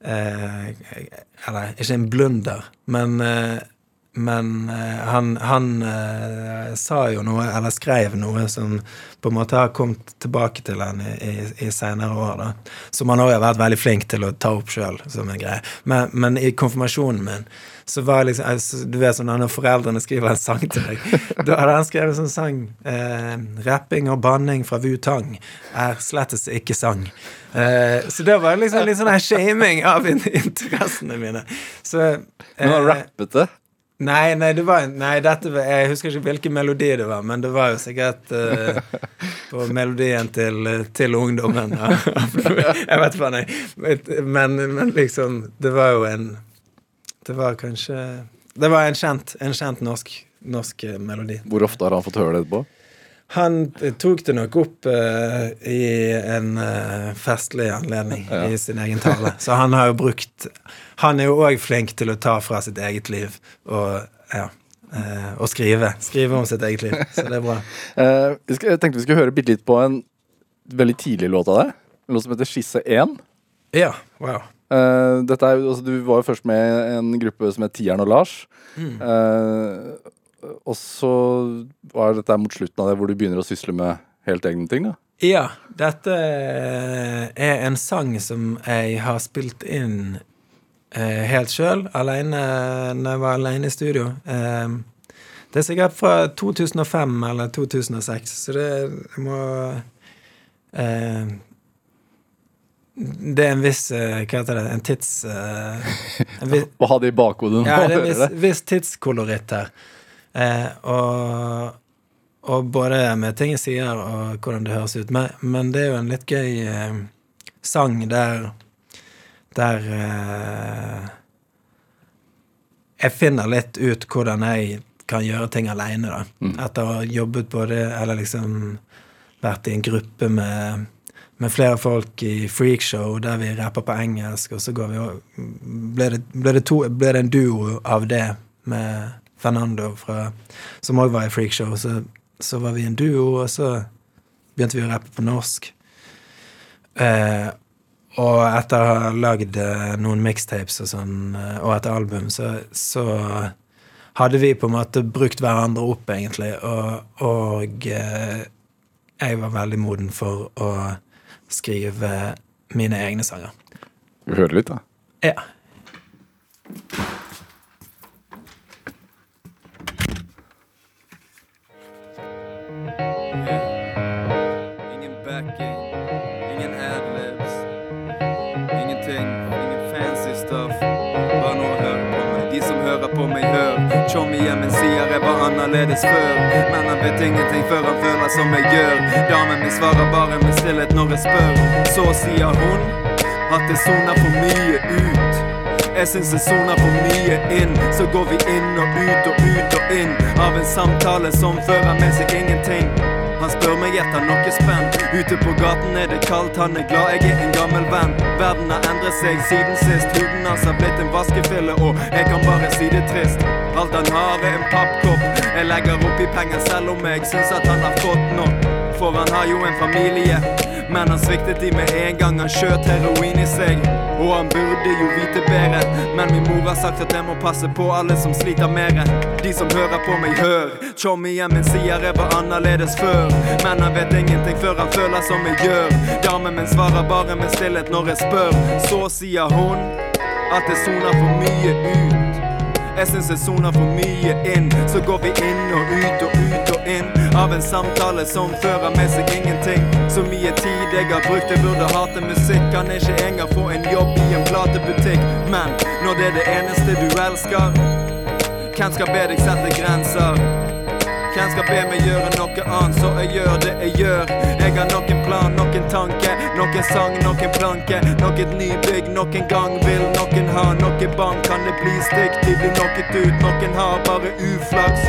Eller ikke en blunder, men eh, men eh, han, han eh, sa jo noe, eller skrev noe, som på en måte har kommet tilbake til han i, i, i senere år. da. Som han òg har vært veldig flink til å ta opp sjøl, som en greie. Men, men i konfirmasjonen min så var liksom altså, Du vet sånn når foreldrene skriver en sang til deg. Da hadde han skrevet en sånn sang. Eh, rapping og banning fra Wu-Tang er slettes ikke sang. Eh, så det var liksom litt sånn shaming av interessene mine. Så Men han eh, rappet det. Nei, nei, det var Nei, dette Jeg husker ikke hvilken melodi det var, men det var jo sikkert uh, på melodien til, til ungdommen. Ja. Jeg vet ikke. Men, men liksom Det var jo en Det var kanskje Det var en kjent, en kjent norsk, norsk melodi. Hvor ofte har han fått høre det etterpå? Han eh, tok det nok opp uh, i en uh, festlig anledning i sin egen tale. Så han har jo brukt Han er jo òg flink til å ta fra sitt eget liv og ja. uh, og skrive. Skrive om sitt eget liv. Så det er bra. Jeg tenkte vi skulle høre bitte litt på en veldig tidlig låt av deg. En låt som heter Skisse 1. Ja, wow. Er, altså, du var jo først med en gruppe som het Tieren og Lars. Eh, og så var dette mot slutten av det hvor du begynner å sysle med helt egne ting. da Ja, dette er en sang som jeg har spilt inn eh, helt sjøl, aleine når jeg var aleine i studio. Eh, Det er sikkert fra 2005 eller 2006, så det må eh, Det er en viss eh, Hva heter det? En tids... Eh, en viss, Å ha det i bakhodet nå. ja, det er en viss, viss tidskoloritt her. Eh, og, og både med ting jeg sier, og hvordan det høres ut. Men, men det er jo en litt gøy eh, sang der Der eh, jeg finner litt ut hvordan jeg kan gjøre ting aleine, da. Etter å ha jobbet både Eller liksom vært i en gruppe med, med flere folk i freakshow der vi rapper på engelsk, og så går vi og ble det, ble det, to, ble det en duo av det med Fernando fra, som òg var i freakshow. Så, så var vi en duo, og så begynte vi å rappe på norsk. Eh, og etter å ha lagd eh, noen mixtapes og sånn, eh, og et album, så, så hadde vi på en måte brukt hverandre opp, egentlig. Og, og eh, jeg var veldig moden for å skrive mine egne sanger. Vi høre litt, da? Ja. Hør. Tjommi men sier jeg var annerledes før. Men han vet ingenting før han føler som jeg gjør. Damen min svarer bare med stillhet når jeg spør. Så sier hun at det soner for mye ut. Jeg syns det soner for mye inn. Så går vi inn og ut og ut og inn av en samtale som fører med seg ingenting. Han spør meg etter noe spenn. Ute på gaten er det kaldt, han er glad jeg er en gammel venn. Verden har endret seg siden sist. Huden hans har blitt en vaskefille, og jeg kan bare si det trist. Alt han har er en pappkopp. Jeg legger oppi penger selv om jeg syns at han har fått nok. For han har jo en familie. Men han sviktet de med en gang han skjøt heroin i seg. Og han burde jo vite bedre, men min mor har sagt at jeg må passe på alle som sliter mere. De som hører på meg, hør. Tjommien min sier jeg var annerledes før. Men han vet ingenting før han føler som jeg gjør. Damen min svarer bare med stillhet når jeg spør. Så sier hun at det soner for mye ut. Jeg syns jeg soner for mye inn. Så går vi inn og ut og ut og inn av en samtale som fører med seg ingenting. Så mye tid jeg har brukt, jeg burde hate musikk. Kan ikke engang få en jobb i en platebutikk. Men når det er det eneste du elsker, hvem skal be deg sette grenser? Hvem skal be meg gjøre noe annet, så jeg gjør det jeg gjør. Jeg har noen plan, noen tanke, noen sang, noen planke. Noen nybygg, noen gang vil noen ha noe bank. Kan det bli stygt, de blir knocket ut, noen har bare uflaks.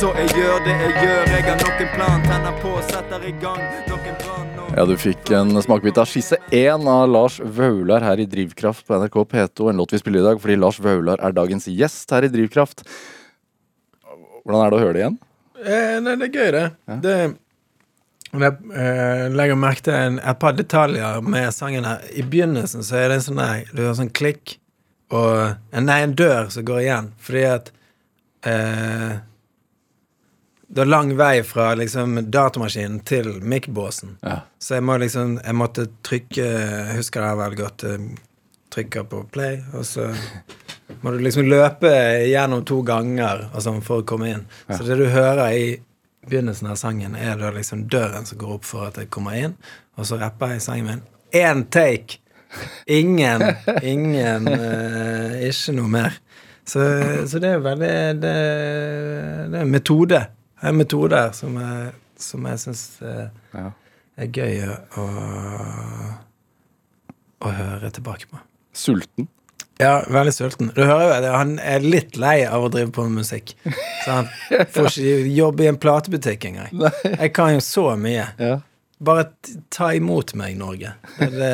Så jeg gjør det jeg gjør, jeg har noen plan, tenner på, setter i gang noen brann. og- Ja, du fikk en smakebit av skisse 1 av Lars Vaular her i Drivkraft på NRK P2. En låt vi spiller i dag fordi Lars Vaular er dagens gjest her i Drivkraft. Hvordan er det å høre det igjen? Eh, nei, det er gøy, det. det jeg eh, legger merke til en, et par detaljer med sangen her. I begynnelsen så er det en sånn der, Du har sånn klikk og en, Nei, en dør som går igjen, fordi at eh, Det er lang vei fra liksom datamaskinen til mikkbåsen. Ja. Så jeg må liksom Jeg måtte trykke Jeg husker det her veldig godt. eh, Trykker på play, og så må du liksom løpe gjennom to ganger sånn for å komme inn. Så det du hører i begynnelsen av sangen, er da liksom døren som går opp for at jeg kommer inn, og så rapper jeg sangen min. Én take! Ingen, ingen uh, Ikke noe mer. Så, så det er veldig Det, det er en metode. Det er en metode her som jeg, som jeg syns uh, Ja. er gøy å, å høre tilbake på. Sulten. Ja, veldig sulten. Du hører jo at han er litt lei av å drive på med musikk. Så han får ikke jobbe i en platebutikk engang. Jeg kan jo så mye. Ja. Bare ta imot meg, Norge. Det,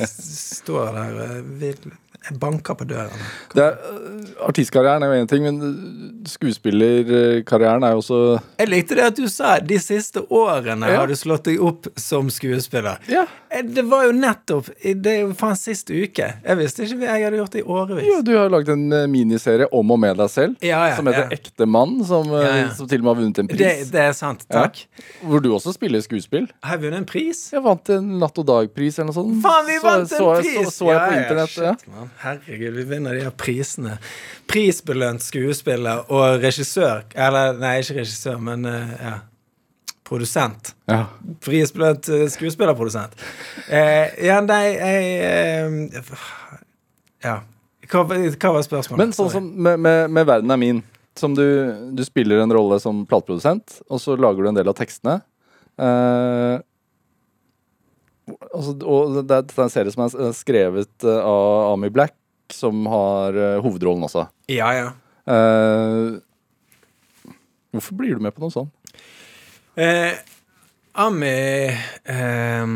det står der eh, vil, Jeg banker på Det er, øh, artistkarrieren er jo én ting, men øh, skuespillerkarrieren er jo også Jeg likte det at du sa de siste årene Ja. har du slått deg opp som skuespiller. Ja. Eh, Det var jo nettopp Det er jo faen sist uke. Jeg visste ikke hva jeg hadde gjort det i årevis. Ja, du har laget en eh, miniserie om og med deg selv, Ja, ja, som heter. Ekte mann, som, ja. som til og med har vunnet en pris. det er sant. Takk. Hvor du også spiller skuespill. Har jeg vunnet en pris? Jeg vant en Natt og dag-pris eller noe sånt. Faen, vi Så- vant en så, pris! Så, så jeg på internett. Shit, man. Herregud, vi vinner de her prisene. Prisbelønt skuespiller og regissør. Eller, nei, ikke regissør, men eh, ja. Produsent. ja. Prisbelønt eh, skuespillerprodusent. Eh, ja, nei, jeg eh, Ja. Hva, hva var spørsmålet? Men sånn som med, med, med Verden er min, som du, du spiller en rolle som plateprodusent, og så lager du en del av tekstene. Eh, altså, og det er, en serie som er skrevet eh, av Amy Black, som har eh, hovedrollen også. Ja, ja. Eh, hvorfor blir du med på noe sånt? Eh, Ami eh,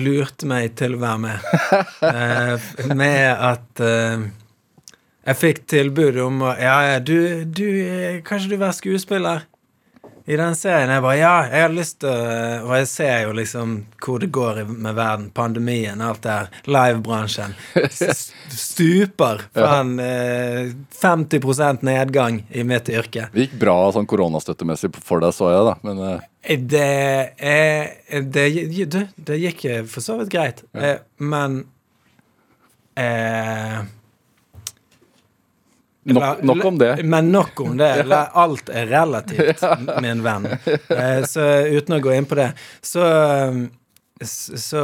lurte meg til å være med. Eh, med at eh, jeg fikk tilbud om å Ja, ja, du, du Kanskje du være skuespiller i den serien? Jeg bare ja, jeg har lyst til å Og jeg ser jo liksom hvor det går med verden. Pandemien, alt det her. Livebransjen. Stuper fra en Eh, 50 nedgang i mitt yrke. Det gikk bra sånn koronastøttemessig for deg, så jeg, da. Men eh, Det eh, det, det, det gikk eh, for så vidt greit, eh, men eh, nok, nok om det. Men nok om det. Ja. alt er relativt, min venn. Eh, så uten å gå inn på det, så så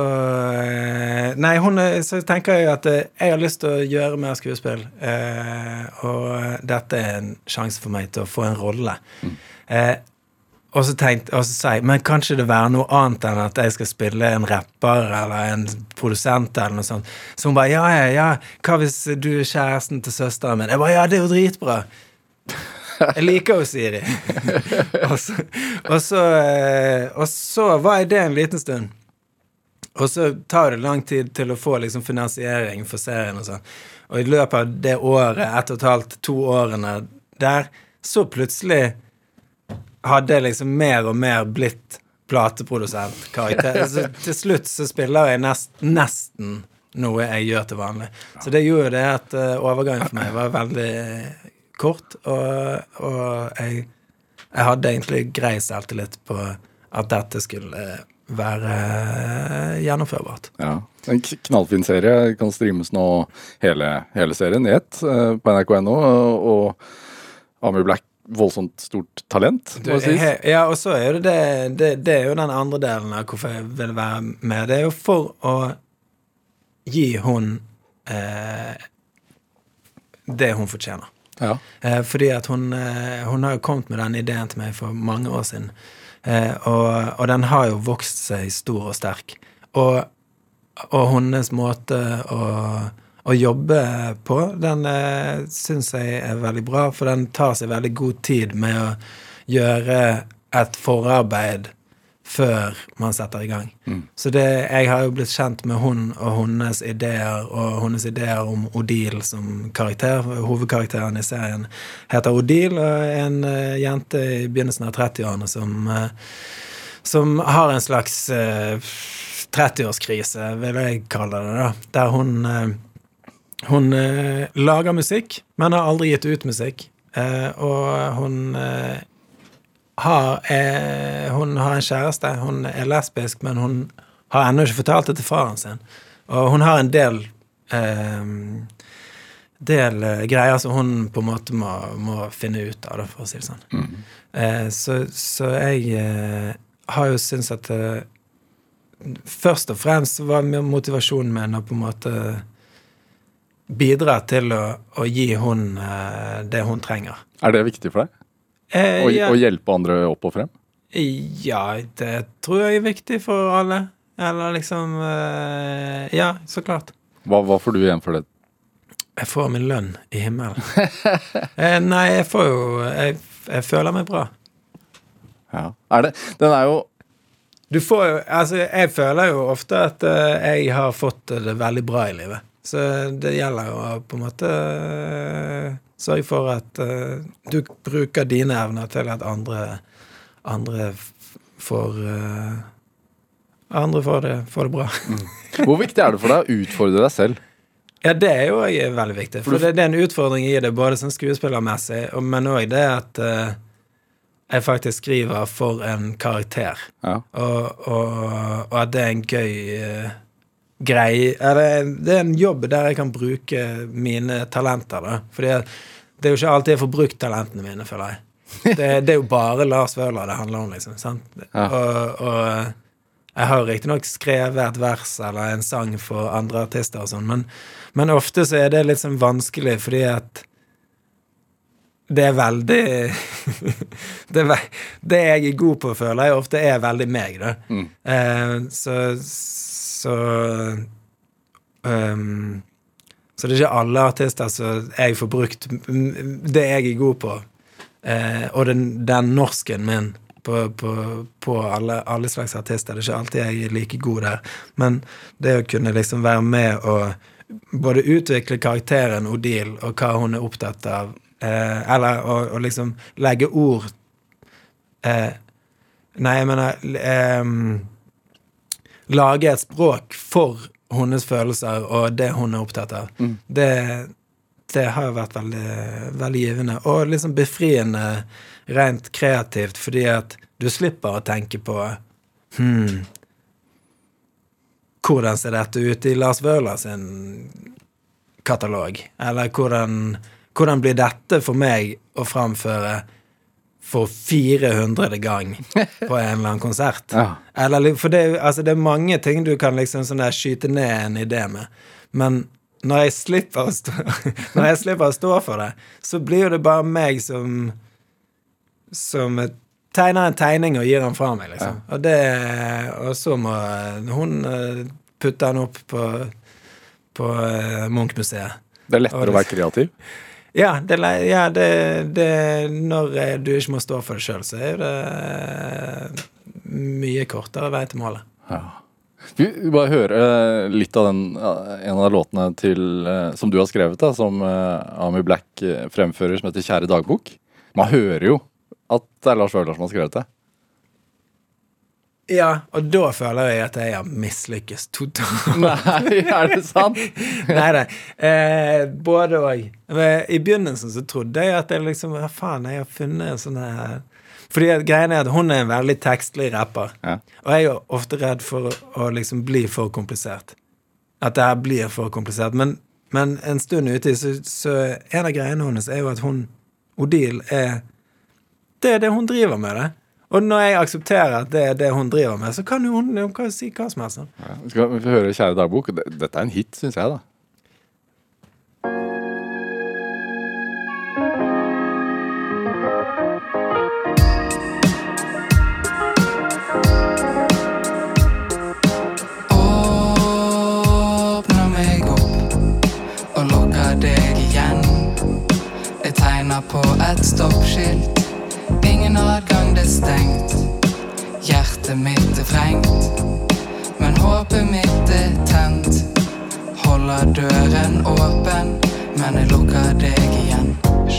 eh, Nei, hun Så tenker jeg at eh, jeg har lyst til å gjøre mer skuespill. Eh, og dette er en sjanse for meg til å få en rolle. Eh, og så tenkte og så sa jeg, men kan det være noe annet enn at jeg skal spille en rapper eller en produsent eller noe sånt? Så hun bare ja, ja, ja, hva hvis du er kjæresten til søsteren min? Jeg bare ja, det er jo dritbra. Jeg liker jo Siri. og, så, og, så, eh, og så var jeg det en liten stund. Og så tar det lang tid til å få liksom finansiering for serien og sånn. Og i løpet av det året, ett og et halvt, to årene der, så plutselig hadde jeg liksom mer og mer blitt plateprodusent. Karakter. Så til slutt så spiller jeg nest, nesten noe jeg gjør til vanlig. Så det gjorde jo det at eh, overgangen for meg var veldig kort, og, og jeg, jeg hadde egentlig grei selvtillit på at dette skulle være eh, gjennomførbart. Ja. En knallfin serie. Kan streames nå hele, hele serien i ett eh, på nrk.no. Og Amy Black, voldsomt stort talent, Du, he- ja, og så er det, det Det er jo den andre delen av hvorfor jeg vil være med. Det er jo for å gi hun eh, det hun fortjener. Ja. Eh, fordi at hun, eh, hun har jo kommet med den ideen til meg for mange år siden. Eh, og, og den har jo vokst seg stor og sterk. Og, og hennes måte å, å jobbe på, den eh, syns jeg er veldig bra, for den tar seg veldig god tid med å gjøre et forarbeid før man setter i gang. Så det, jeg har jo blitt kjent med hun og hennes ideer, og hennes ideer om Odile som karakter. Hovedkarakteren i serien heter Odile, og er en uh, jente i begynnelsen av 30-årene som, uh, som har en slags uh, 30-årskrise, vil jeg kalle det, da. Der hun eh, hun eh, lager musikk, men har aldri gitt ut musikk. Eh, og hun eh, har eh, Hun har en kjæreste. Hun er lesbisk, men hun har ennå ikke fortalt det til faren sin. Og hun har en del eh, del eh, greier som hun på en måte må, må finne ut av, for å si det sånn. Eh, så, så jeg har jo syntes at Først og fremst var motivasjonen min å på en måte bidra til å, å gi hun eh, det hun trenger. Er det viktig for deg? Eh, Å, ja, å hjelpe andre opp og frem? ja, det tror jeg er viktig for alle. Eller liksom eh, Ja, så klart. Hva, hva får du igjen for det? Jeg får min lønn i himmelen. eh, nei, jeg får jo jeg, jeg føler meg bra. Ja. Er det Den er jo Du får jo Altså, jeg føler jo ofte at eh, jeg har fått det veldig bra i livet. Så det gjelder å på en måte eh, sørge for at eh, du bruker dine evner til at andre andre får eh, Andre får det, får det bra. Hvor viktig er det for deg å utfordre deg selv? Ja, det er jo veldig viktig. For det, det er en utfordring i det, både sånn skuespillermessig, men òg det at jeg faktisk skriver for en karakter. Ja. Og, og, og at det er en gøy eh, greie Eller det er en jobb der jeg kan bruke mine talenter, da. Fordi det er jo ikke alltid jeg får brukt talentene mine, føler jeg. Det, det er jo bare Lars Vøhler det handler om, liksom. Sant? Ja. Og, og jeg har riktignok skrevet et vers eller en sang for andre artister og sånn, men, men ofte så er det litt sånn vanskelig fordi at det er veldig det, det jeg er god på, føler jeg ofte er veldig meg, da. Mm. Eh, så så um, Så det er ikke alle artister som jeg får brukt det jeg er god på, uh, og den, den norsken min på, på, på alle, alle slags artister. Det er ikke alltid jeg er like god der. Men det å kunne liksom være med og både utvikle karakteren Odile og hva hun er opptatt av, eh, eller å, liksom legge ord eh, Nei, jeg mener eh, Lage et språk for hennes følelser og det hun er opptatt av. Det, det har vært veldig, veldig givende. Og liksom befriende rent kreativt, fordi at du slipper å tenke på Hm Hvordan ser dette ut i Lars Vøler sin katalog? Eller hvordan, hvordan blir dette for meg å framføre for 400. gang på en eller annen konsert? Ja. Eller, for det, altså, det er mange ting du kan liksom sånn der skyte ned en idé med. Men når jeg slipper å stå, når jeg slipper å stå for det, så blir jo det bare meg som Som tegner en tegning og gir den fra meg, liksom. Og, det, og så må hun eh, putte den opp på, på eh, Munch-museet. Det er lettere å være kreativ. Ja, det, ja det, det, når eh, du ikke må stå for det sjøl, så er det eh, mye kortere vei til målet. Vi vi bare høre eh, litt av den, en av låtene til, som du har skrevet, da, som Amy Black fremfører, som heter 'Kjære dagbok'. Man hører jo at det er Lars Vaular som har skrevet det. Ja, og da føler jeg at jeg har mislykkes totalt. Nei, er det sant? Nei, da. Eh, både og. I begynnelsen så trodde jeg at jeg liksom Hva faen, jeg har funnet en sånn her Fordi greien er at hun er en veldig tekstlig rapper. Ja. Og jeg er ofte redd for å, å liksom bli for komplisert. At det her blir for komplisert. Men, men en stund uti, så, så en av greiene hennes er jo at hun Odile er Det er det hun driver med, det. Og når jeg aksepterer at det er det hun driver med, så kan hun, hun kan si hva som helst. Ja, skal vi få høre 'Kjære dagbok'. Dette er en hit, syns jeg, da.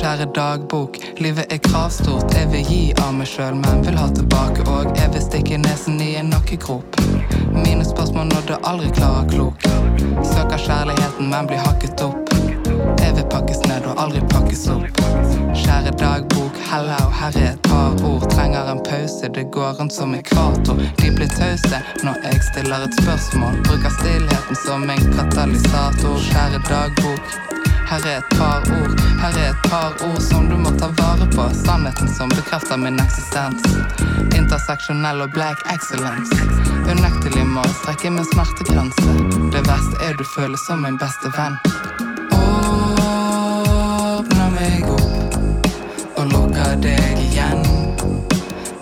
Kjære dagbok, livet er kravstort. Jeg vil gi av meg sjøl, men vil ha tilbake òg. Jeg vil stikke nesen i en nakkegrop. Mine spørsmål nådde aldri klarer klok. Søker kjærligheten, men blir hakket opp. Jeg vil pakkes ned og aldri pakkes opp. Kjære dagbok, hello, her er et par ord. Trenger en pause, det går rundt som ekvator. De blir tause når jeg stiller et spørsmål. Bruker stillheten som en katalysator. Kjære dagbok. Her er et par ord, her er et par ord som du må ta vare på. Sannheten som bekrefter min eksistens. Interseksjonell og black excellence. Unektelig må strekke min smertegrense. Det verste er du føler som min beste venn. Åpner meg opp og lukker deg igjen.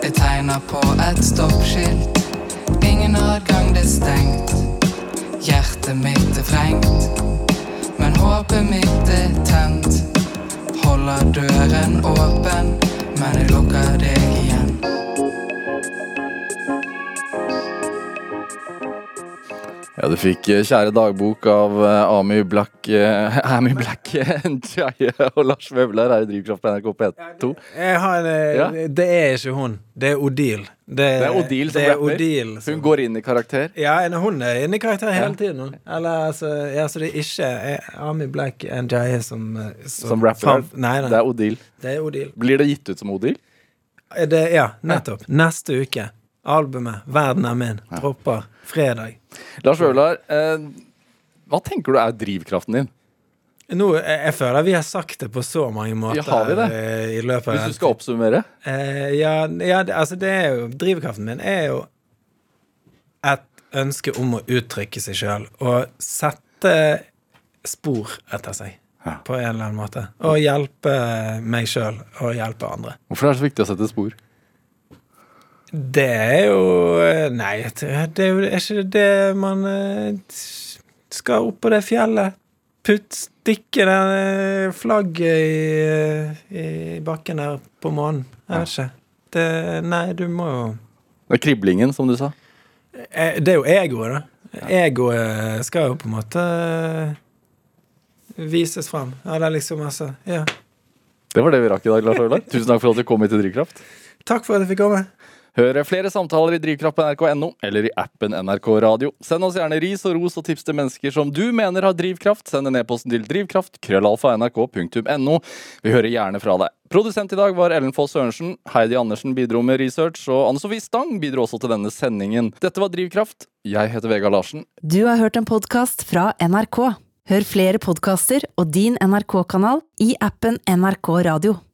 Jeg tegner på et stoppskilt. Ingen adgang, det er stengt. Hjertet mitt er vrengt. Håpet mitt er tent. Holder døren åpen, men jeg lukker deg igjen. Ja, du fikk eh, Kjære dagbok av eh, Ami Black eh, Amy Black Njaye og Lars Vøvler her i Drivkraft på NRK P2. Jeg har, eh, Ja. Det er ikke hun. Det er Odile. Det, Det er Odil som er rapper. Hun går inn i karakter. Ja, hun er inne i karakter hele tiden. Eller altså, ja, så det er ikke Ami Black and Jaye som, som, Som rapper. Nei, nei. Det er Odile. Det er Odil. Blir det gitt ut som Odile? Eh, Det, ja, nettopp. Neste uke. Albumet 'Verden er min' dropper fredag. Lars Vaular, eh, hva tenker du er drivkraften din? Nå, jeg, føler vi har sagt det på så mange måter Ja, har vi det? eh, i løpet av Hvis du skal oppsummere? Eh, ja, ja, altså det er jo Drivkraften min er jo et ønske om å uttrykke seg sjøl og sette spor etter seg. Ja. På en eller annen måte. Og hjelpe meg sjøl og hjelpe andre. Hvorfor er det så viktig å sette spor? Det er jo eh, Nei, det er jo er ikke det man eh, skal opp på det fjellet. Putt, stikke det eh, flagget i, i bakken der på månen. Jeg vet ikke. Det, nei, du må jo Det er kriblingen, som du sa. Det er jo egoet, da. Egoet skal jo på en måte vises fram. Ja, det er liksom altså Ja. Det var det vi rakk i dag, Lars Vaular. Tusen takk for at du kom hit til Drivkraft. Takk for at jeg fikk komme. Hør flere samtaler i Drivkraft på nrk.no eller i appen NRK Radio. Send oss gjerne ris og ros og tips til mennesker som du mener har drivkraft. Send en e-post til drivkraft, krøllalfa, nrk.no. Vi hører gjerne fra deg. Produsent i dag var Ellen Foss Sørensen. Heidi Andersen bidro med research, og Anne Sofie Stang bidro også til denne sendingen. Dette var Drivkraft. Jeg heter Vegard Larsen. Du har hørt en podkast fra NRK. Hør flere podkaster og din NRK-kanal i appen NRK Radio.